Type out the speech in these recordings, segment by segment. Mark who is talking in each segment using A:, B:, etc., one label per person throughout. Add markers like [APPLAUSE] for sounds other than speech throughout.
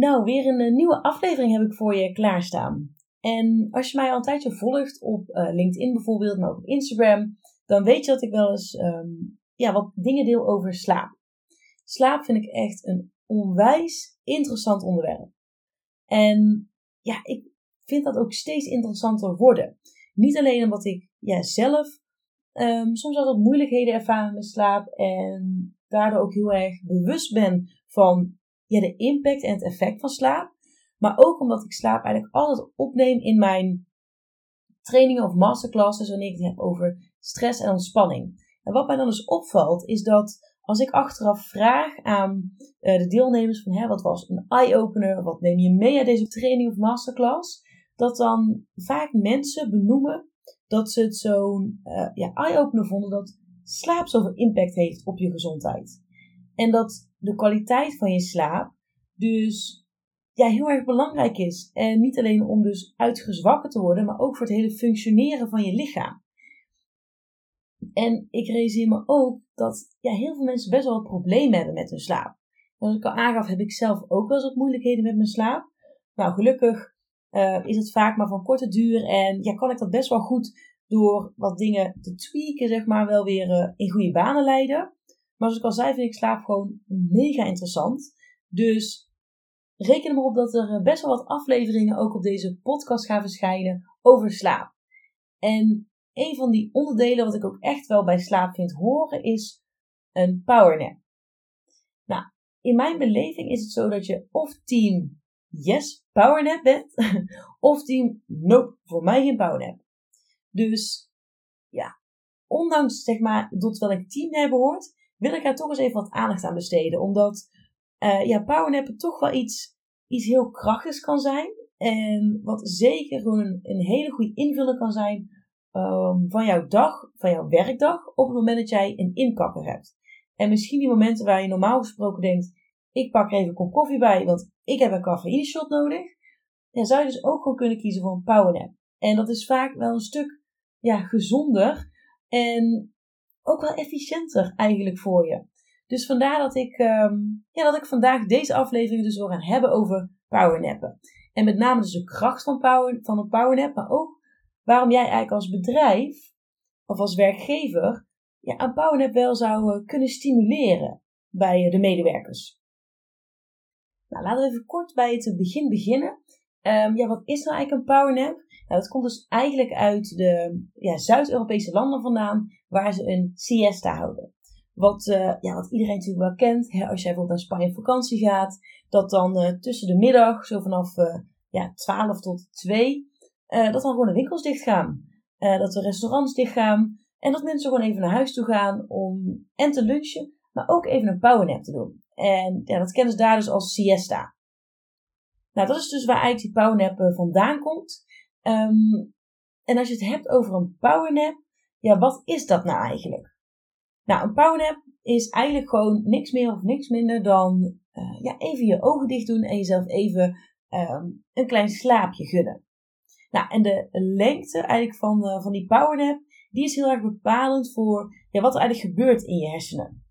A: Nou, weer een, eh, nieuwe aflevering heb ik voor je klaarstaan. En als je mij al een tijdje volgt op uh, LinkedIn bijvoorbeeld, maar ook op Instagram, dan weet je dat ik wel eens um, ja, wat dingen deel over slaap. Slaap vind ik echt een onwijs interessant onderwerp. En ja, ik vind dat ook steeds interessanter worden. Niet alleen omdat ik ja, zelf um, soms wat moeilijkheden ervaar met slaap en daardoor ook heel erg bewust ben van ja, de impact en het effect van slaap. Maar ook omdat ik slaap eigenlijk altijd opneem in mijn trainingen of masterclasses wanneer ik het heb over stress en ontspanning. En wat mij dan dus opvalt is dat als ik achteraf vraag aan uh, de deelnemers van hè, wat was een eye-opener, wat neem je mee uit deze training of masterclass, dat dan vaak mensen benoemen dat ze het zo'n uh, ja, eye-opener vonden dat slaap zoveel impact heeft op je gezondheid. En dat de kwaliteit van je slaap dus ja, heel erg belangrijk is. En niet alleen om dus uitgezwakken te worden, maar ook voor het hele functioneren van je lichaam. En ik realiseer me ook dat ja, heel veel mensen best wel problemen hebben met hun slaap. Zoals ik al aangaf, heb ik zelf ook wel eens wat moeilijkheden met mijn slaap. Nou, gelukkig uh, is het vaak maar van korte duur en ja, kan ik dat best wel goed door wat dingen te tweaken, zeg maar, wel weer uh, in goede banen leiden. Maar zoals ik al zei, vind ik slaap gewoon mega interessant. Dus reken erop dat er eh, best wel wat afleveringen ook op deze podcast gaan verschijnen over slaap. En een van die onderdelen wat ik ook echt wel bij slaap vind horen is een powernap. Nou, in mijn beleving is het zo dat je of team yes powernap bent, [LAUGHS] of team nope, voor mij geen powernap. Dus ja, ondanks zeg maar tot welk team jij behoort, wil ik daar toch eens even wat aandacht aan besteden. Omdat uh, ja, powernappen toch wel iets, iets heel krachtigs kan zijn. En wat zeker gewoon een, hele goede invulling kan zijn um, van jouw dag, van jouw werkdag, op het moment dat jij een inkakker hebt. En misschien die momenten waar je normaal gesproken denkt, ik pak er even een kop koffie bij, want ik heb een cafeïne shot nodig. Dan zou je dus ook gewoon kunnen kiezen voor een powernap. En dat is vaak wel een stuk ja, gezonder en ook wel efficiënter eigenlijk voor je. Dus vandaar dat ik, um, ja, dat ik vandaag deze aflevering dus wil gaan hebben over powernappen. En met name dus de kracht van, power, van een powernap, maar ook waarom jij eigenlijk als bedrijf of als werkgever ja, een powernap wel zou uh, kunnen stimuleren bij uh, de medewerkers. Nou, laten we even kort bij het begin beginnen. Um, ja, wat is nou eigenlijk een powernap? Nou, dat komt dus eigenlijk uit de ja, Zuid-Europese landen vandaan, waar ze een siesta houden. Wat, uh, ja, wat iedereen natuurlijk wel kent. Hè, als jij bijvoorbeeld naar Spanje op vakantie gaat. Dat dan uh, tussen de middag, zo vanaf uh, ja, 12 tot 2. dat dan gewoon de winkels dicht gaan. dat de restaurants dicht gaan. En dat mensen gewoon even naar huis toe gaan om en te lunchen. Maar ook even een powernap te doen. En ja, dat kennen ze daar dus als siesta. Nou, dat is dus waar eigenlijk die powernap vandaan komt. Um, en als je het hebt over een powernap. Ja, wat is dat nou eigenlijk? Nou, een powernap is eigenlijk gewoon niks meer of niks minder dan uh, ja, even je ogen dicht doen en jezelf even um, een klein slaapje gunnen. Nou, en de lengte eigenlijk van, uh, van die powernap, die is heel erg bepalend voor ja, wat er eigenlijk gebeurt in je hersenen.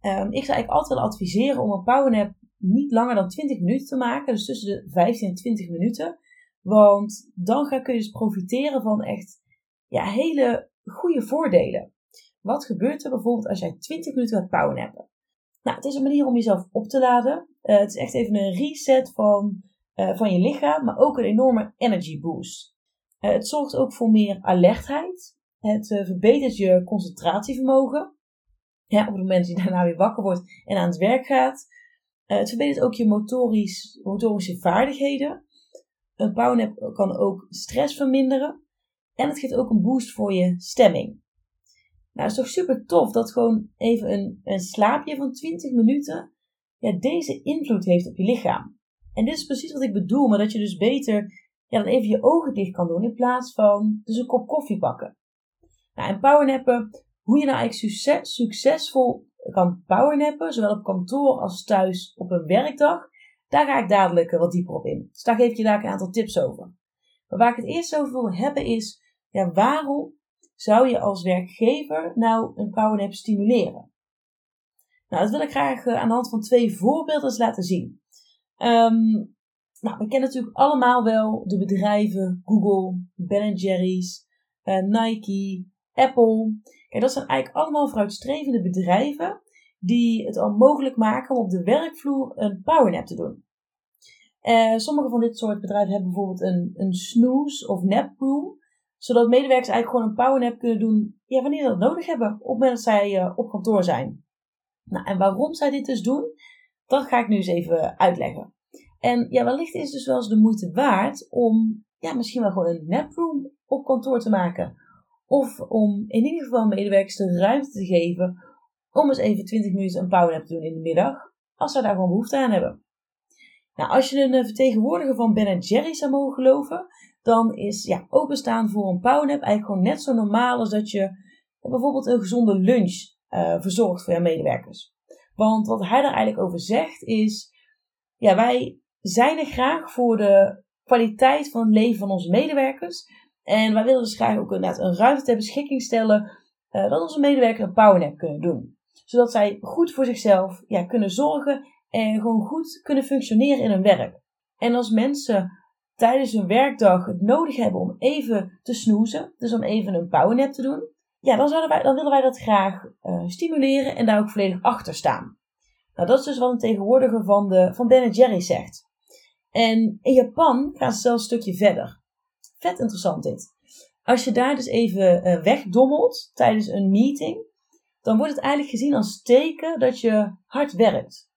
A: Um, ik zou eigenlijk altijd wel adviseren om een powernap niet langer dan 20 minuten te maken, dus tussen de 15 en 20 minuten. Want dan ga, kun je dus profiteren van echt ja, hele goede voordelen. Wat gebeurt er bijvoorbeeld als jij 20 minuten gaat powernappen? Nou, het is een manier om jezelf op te laden. Uh, het is echt even een reset van, uh, van je lichaam, maar ook een enorme energy boost. Uh, het zorgt ook voor meer alertheid. Het verbetert je concentratievermogen. Op het moment dat je daarna weer wakker wordt en aan het werk gaat. Het verbetert ook je motorisch, motorische vaardigheden. Een powernap kan ook stress verminderen. En het geeft ook een boost voor je stemming. Nou, het is toch super tof dat gewoon even een, een slaapje van 20 minuten ja, deze invloed heeft op je lichaam. En dit is precies wat ik bedoel, maar dat je dus beter ja, dan even je ogen dicht kan doen in plaats van dus een kop koffie pakken. Nou, en powernappen, hoe je nou eigenlijk succes, succesvol kan powernappen, zowel op kantoor als thuis op een werkdag, daar ga ik dadelijk wat dieper op in. Dus daar geef ik je daar een aantal tips over. Maar waar ik het eerst over wil hebben is, ja, waarom zou je als werkgever nou een powernap stimuleren? Nou, dat wil ik graag eh, aan de hand van twee voorbeelden laten zien. Um, nou, we kennen natuurlijk allemaal wel de bedrijven Google, Ben Jerry's, uh, Nike, Apple. Kijk, dat zijn eigenlijk allemaal vooruitstrevende bedrijven die het al mogelijk maken om op de werkvloer een powernap te doen. Uh, sommige van dit soort bedrijven hebben bijvoorbeeld een, een snooze of nap room, zodat medewerkers eigenlijk gewoon een powernap kunnen doen ja, wanneer ze dat nodig hebben, op het moment dat zij uh, op kantoor zijn. Nou, en waarom zij dit dus doen, dat ga ik nu eens even uitleggen. En ja, wellicht is het dus wel eens de moeite waard om ja, misschien wel gewoon een naproom op kantoor te maken. Of om in ieder geval medewerkers de ruimte te geven om eens even 20 minuten een powernap te doen in de middag, als ze daar gewoon behoefte aan hebben. Nou, als je een eh, vertegenwoordiger van Ben Jerry zou mogen geloven, dan is ja, openstaan voor een powernap eigenlijk gewoon net zo normaal als dat je bijvoorbeeld een gezonde lunch uh, verzorgt voor je medewerkers. Want wat hij daar eigenlijk over zegt is, ja, wij zijn er graag voor de kwaliteit van het leven van onze medewerkers. En wij willen dus graag ook inderdaad een ruimte ter beschikking stellen uh, dat onze medewerkers een powernap kunnen doen. Zodat zij goed voor zichzelf ja, kunnen zorgen en gewoon goed kunnen functioneren in hun werk. En als mensen tijdens hun werkdag het nodig hebben om even te snoezen, dus om even een powernap te doen, ja, dan, zouden wij, dan willen wij dat graag uh, stimuleren en daar ook volledig achter staan. Nou, dat is dus wat een tegenwoordiger van, de, van Ben Jerry zegt. En in Japan gaan ze zelfs een stukje verder. Vet interessant dit. Als je daar dus even uh, wegdommelt tijdens een meeting, dan wordt het eigenlijk gezien als teken dat je hard werkt.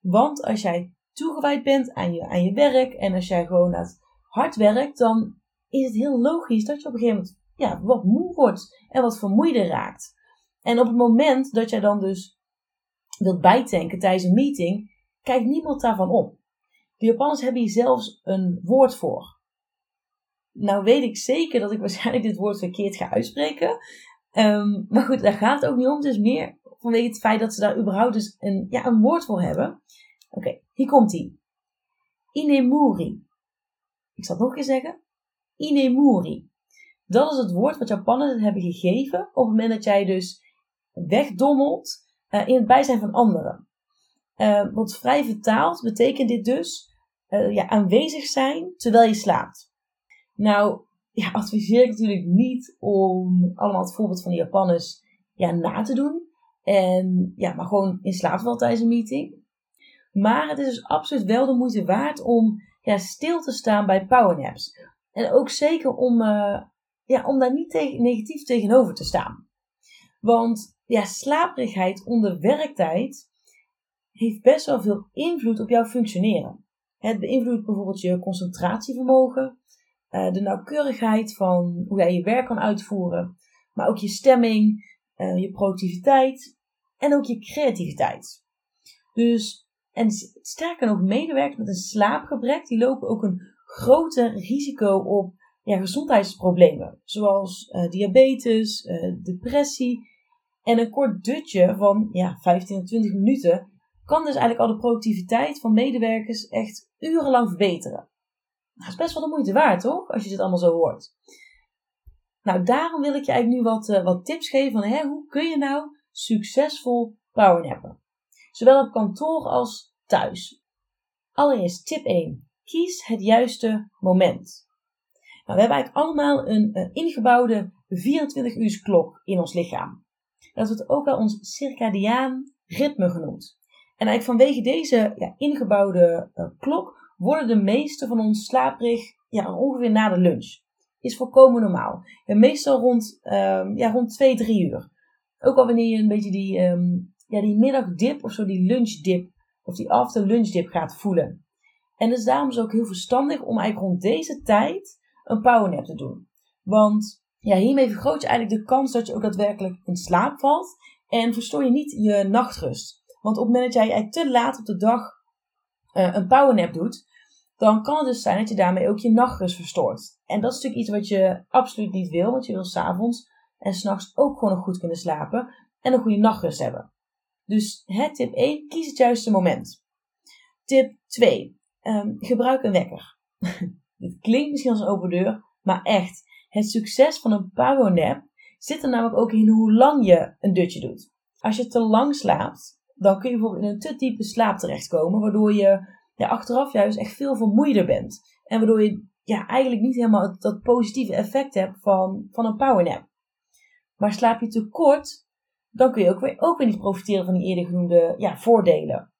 A: Want als jij toegewijd bent aan je, aan je werk en als jij gewoon hard werkt, dan is het heel logisch dat je op een gegeven moment ja, wat moe wordt en wat vermoeider raakt. En op het moment dat jij dan dus wilt bijtanken tijdens een meeting, kijkt niemand daarvan op. De Japanners hebben hier zelfs een woord voor. Nou weet ik zeker dat ik waarschijnlijk dit woord verkeerd ga uitspreken. Um, maar goed, daar gaat het ook niet om. Het is meer vanwege het feit dat ze daar überhaupt dus een, ja, een woord voor hebben. Oké, hier komt ie. Inemuri. Ik zal het nog eens zeggen. Inemuri. Dat is het woord wat Japanners hebben gegeven op het moment dat jij dus wegdommelt uh, in het bijzijn van anderen. Uh, want vrij vertaald betekent dit dus uh, ja, aanwezig zijn terwijl je slaapt. Nou, ja, adviseer ik natuurlijk niet om allemaal het voorbeeld van de Japanners ja, na te doen. En ja, maar gewoon in slaap wel tijdens een meeting. Maar het is dus absoluut wel de moeite waard om ja, stil te staan bij powernaps. En ook zeker om, uh, ja, om daar niet negatief tegenover te staan. Want ja, slaperigheid onder werktijd heeft best wel veel invloed op jouw functioneren. Het beïnvloedt bijvoorbeeld je concentratievermogen, eh, de nauwkeurigheid van hoe jij je werk kan uitvoeren, maar ook je stemming, eh, je productiviteit en ook je creativiteit. Dus, en sterker nog, medewerkers met een slaapgebrek, die lopen ook een groter risico op ja, gezondheidsproblemen, zoals uh, diabetes, depressie en een kort dutje van ja, 15 tot 20 minuten kan dus eigenlijk al de productiviteit van medewerkers echt urenlang verbeteren. Nou, dat is best wel de moeite waard, toch? Als je dit allemaal zo hoort. Nou, daarom wil ik je eigenlijk nu wat, uh, wat tips geven van hè, hoe kun je nou succesvol powernappen. Zowel op kantoor als thuis. Allereerst tip 1. Kies het juiste moment. Nou, we hebben eigenlijk allemaal een uh, ingebouwde 24 uur klok in ons lichaam. Dat wordt ook wel ons circadiaan ritme genoemd. En eigenlijk vanwege deze ja, ingebouwde uh, klok worden de meeste van ons slaperig ja, ongeveer na de lunch. Is volkomen normaal. En meestal rond, um, ja, rond 2, 3 uur. Ook al wanneer je een beetje die, um, ja, die middagdip of zo, die lunchdip of die after lunchdip gaat voelen. En dus daarom is ook heel verstandig om eigenlijk rond deze tijd een powernap te doen. Want Ja, hiermee vergroot je eigenlijk de kans dat je ook daadwerkelijk in slaap valt en verstoor je niet je nachtrust. Want op het moment dat jij te laat op de dag uh, een powernap doet, dan kan het dus zijn dat je daarmee ook je nachtrust verstoort. En dat is natuurlijk iets wat je absoluut niet wil, want je wil s'avonds en s'nachts ook gewoon nog goed kunnen slapen en een goede nachtrust hebben. Dus hè, tip 1, kies het juiste moment. Tip 2, um, ehm, gebruik een wekker. [LAUGHS] Dit klinkt misschien als een open deur, maar echt, het succes van een powernap zit er namelijk ook in hoe lang je een dutje doet. Als je te lang slaapt, dan kun je bijvoorbeeld in een te diepe slaap terechtkomen, waardoor je achteraf juist echt veel vermoeider bent. En waardoor je ja, eigenlijk niet helemaal dat positieve effect hebt van, van een powernap. Maar slaap je te kort, dan kun je ook weer, ook weer niet profiteren van die eerder genoemde ja, voordelen.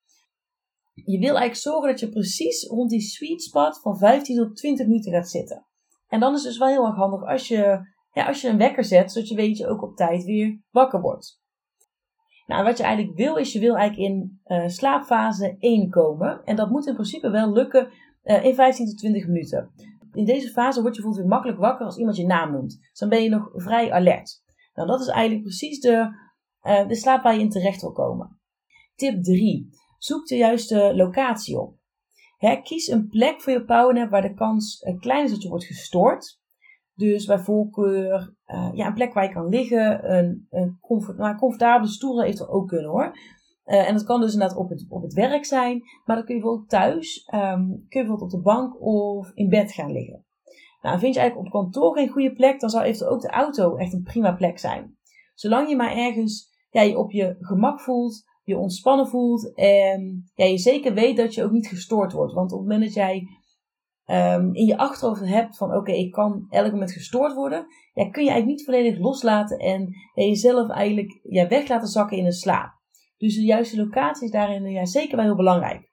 A: Je wil eigenlijk zorgen dat je precies rond die sweet spot van 15 tot 20 minuten gaat zitten. En dan is het dus wel heel erg handig als je, ja, als je een wekker zet, zodat je weet dat je ook op tijd weer wakker wordt. Nou, wat je eigenlijk wil, is je wil eigenlijk in uh, slaapfase 1 komen. En dat moet in principe wel lukken uh, in 15 tot 20 minuten. In deze fase word je bijvoorbeeld weer makkelijk wakker als iemand je naam noemt. Dus dan ben je nog vrij alert. Nou, dat is eigenlijk precies de, uh, de slaap waar je in terecht wil komen. Tip 3. Zoek de juiste locatie op. Hè, kies een plek voor je powernap waar de kans klein is dat je wordt gestoord. Dus bij voorkeur uh, ja, een plek waar je kan liggen, een, een comfort, nou, comfortabele stoel heeft er ook kunnen hoor. Uh, en dat kan dus inderdaad op het, op het werk zijn, maar dan kun je bijvoorbeeld thuis, um, kun je bijvoorbeeld op de bank of in bed gaan liggen. Nou, vind je eigenlijk op kantoor geen goede plek, dan zou eventueel ook de auto echt een prima plek zijn. Zolang je maar ergens ja, je op je gemak voelt, je ontspannen voelt en ja, je zeker weet dat je ook niet gestoord wordt. Want op het moment dat jij um, in je achterhoofd hebt van oké, ik kan elk moment gestoord worden, ja, kun je eigenlijk niet volledig loslaten en jezelf eigenlijk ja, weg laten zakken in een slaap. Dus de juiste locatie is daarin ja, zeker wel heel belangrijk.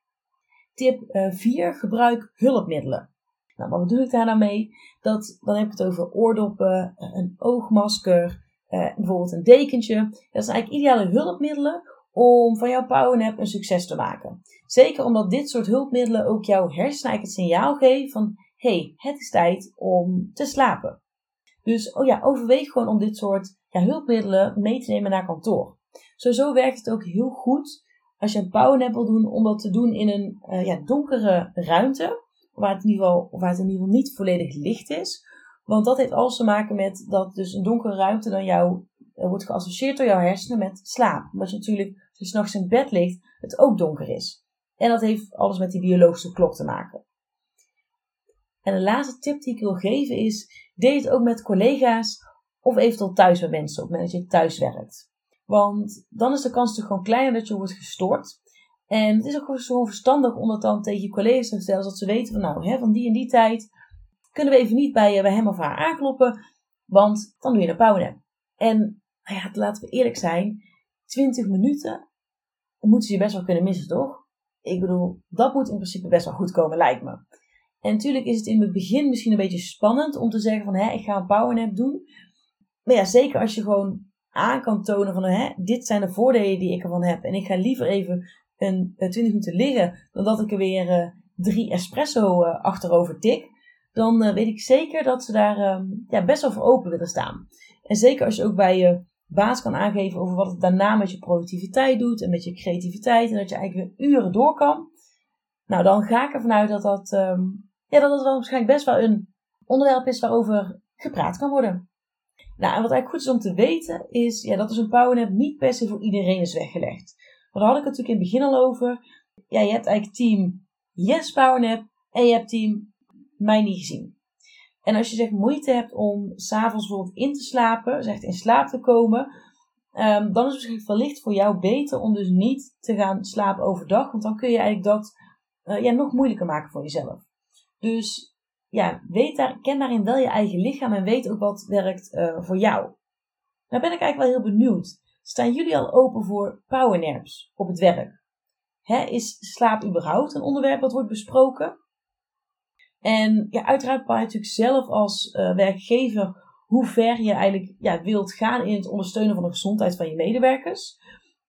A: Tip 4, uh, gebruik hulpmiddelen. Nou, wat bedoel ik daar nou mee? Dat, dan heb ik het over oordoppen, een oogmasker, bijvoorbeeld een dekentje. Dat zijn eigenlijk ideale hulpmiddelen om van jouw powernap een succes te maken. Zeker omdat dit soort hulpmiddelen ook jouw hersenen het signaal geven van hey, het is tijd om te slapen. Dus oh ja, overweeg gewoon om dit soort ja, hulpmiddelen mee te nemen naar kantoor. Sowieso werkt het ook heel goed als je een powernap wil doen om dat te doen in een uh, ja, donkere ruimte. Waar het, in ieder geval, waar het in ieder geval niet volledig licht is. Want dat heeft alles te maken met dat dus een donkere ruimte dan jou uh, wordt geassocieerd door jouw hersenen met slaap. Omdat je natuurlijk, als je s'nachts in bed ligt, het ook donker is. En dat heeft alles met die biologische klok te maken. En de laatste tip die ik wil geven is: deel het ook met collega's of eventueel thuis bij mensen op het moment dat je thuis werkt. Want dan is de kans toch gewoon kleiner dat je wordt gestoord. En het is ook gewoon verstandig om dat dan tegen je collega's te vertellen, zodat ze weten van nou, hè, van die en die tijd kunnen we even niet bij, bij hem of haar aankloppen, want dan doe je een powernap. En nou ja, laten we eerlijk zijn, 20 minuten moeten ze je best wel kunnen missen, toch? Ik bedoel, dat moet in principe best wel goed komen, lijkt me. En natuurlijk is het in het begin misschien een beetje spannend om te zeggen van, hè, ik ga een powernap doen. Maar ja, zeker als je gewoon aan kan tonen van, hè, dit zijn de voordelen die ik ervan heb. En ik ga liever even een, 20 minuten liggen, dan dat ik er weer uh, drie espresso uh, achterover tik. Dan weet ik zeker dat ze daar um, ja, best wel voor open willen staan. En zeker als je ook bij je baas kan aangeven over wat het daarna met je productiviteit doet en met je creativiteit. En dat je eigenlijk weer uren door kan. Nou, dan ga ik ervan uit dat dat, um, ja, dat, dat waarschijnlijk best wel een onderwerp is waarover gepraat kan worden. Nou, en wat eigenlijk goed is om te weten is ja, dat is een powernap niet per se voor iedereen is weggelegd. Maar daar had ik het natuurlijk in het begin al over. Ja, je hebt eigenlijk team Yes Powernap en je hebt team Mij Niet Gezien. En als je zegt moeite hebt om s'avonds bijvoorbeeld in te slapen, zegt in slaap te komen, um, dan is het misschien wellicht voor jou beter om dus niet te gaan slapen overdag. Want dan kun je eigenlijk dat uh, ja, nog moeilijker maken voor jezelf. Dus ja, weet daar, ken daarin wel je eigen lichaam en weet ook wat werkt uh, voor jou. Nou ben ik eigenlijk wel heel benieuwd. Staan jullie al open voor powernaps op het werk? Is slaap überhaupt een onderwerp dat wordt besproken? En ja, uiteraard bepaal je natuurlijk zelf als uh, werkgever hoe ver je eigenlijk ja, wilt gaan in het ondersteunen van de gezondheid van je medewerkers.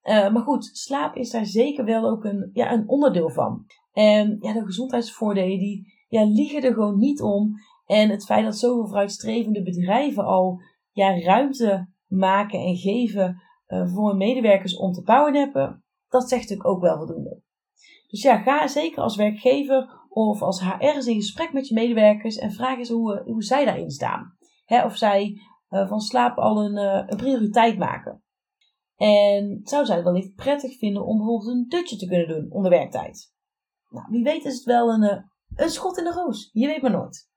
A: Uh, maar goed, slaap is daar zeker wel ook een, ja, een onderdeel van. En ja, de gezondheidsvoordelen die ja, liegen er gewoon niet om. En het feit dat zoveel vooruitstrevende bedrijven al ja, ruimte maken en geven uh, voor medewerkers om te powernappen, dat zegt natuurlijk ook wel voldoende. Dus ja, ga zeker als werkgever of als HR eens in gesprek met je medewerkers en vraag eens hoe, hoe zij daarin staan. of zij uh, van slaap al een, uh, een, prioriteit maken. En zou zij het wellicht prettig vinden om bijvoorbeeld een dutje te kunnen doen onder werktijd? Nou, wie weet is het wel een, een schot in de roos. Je weet maar nooit.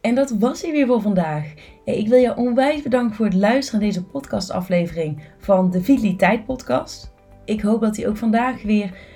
A: En dat was hij weer voor vandaag. Ik wil je onwijs bedanken voor het luisteren naar deze podcastaflevering van de Vitaliteit Podcast. Ik hoop dat die ook vandaag weer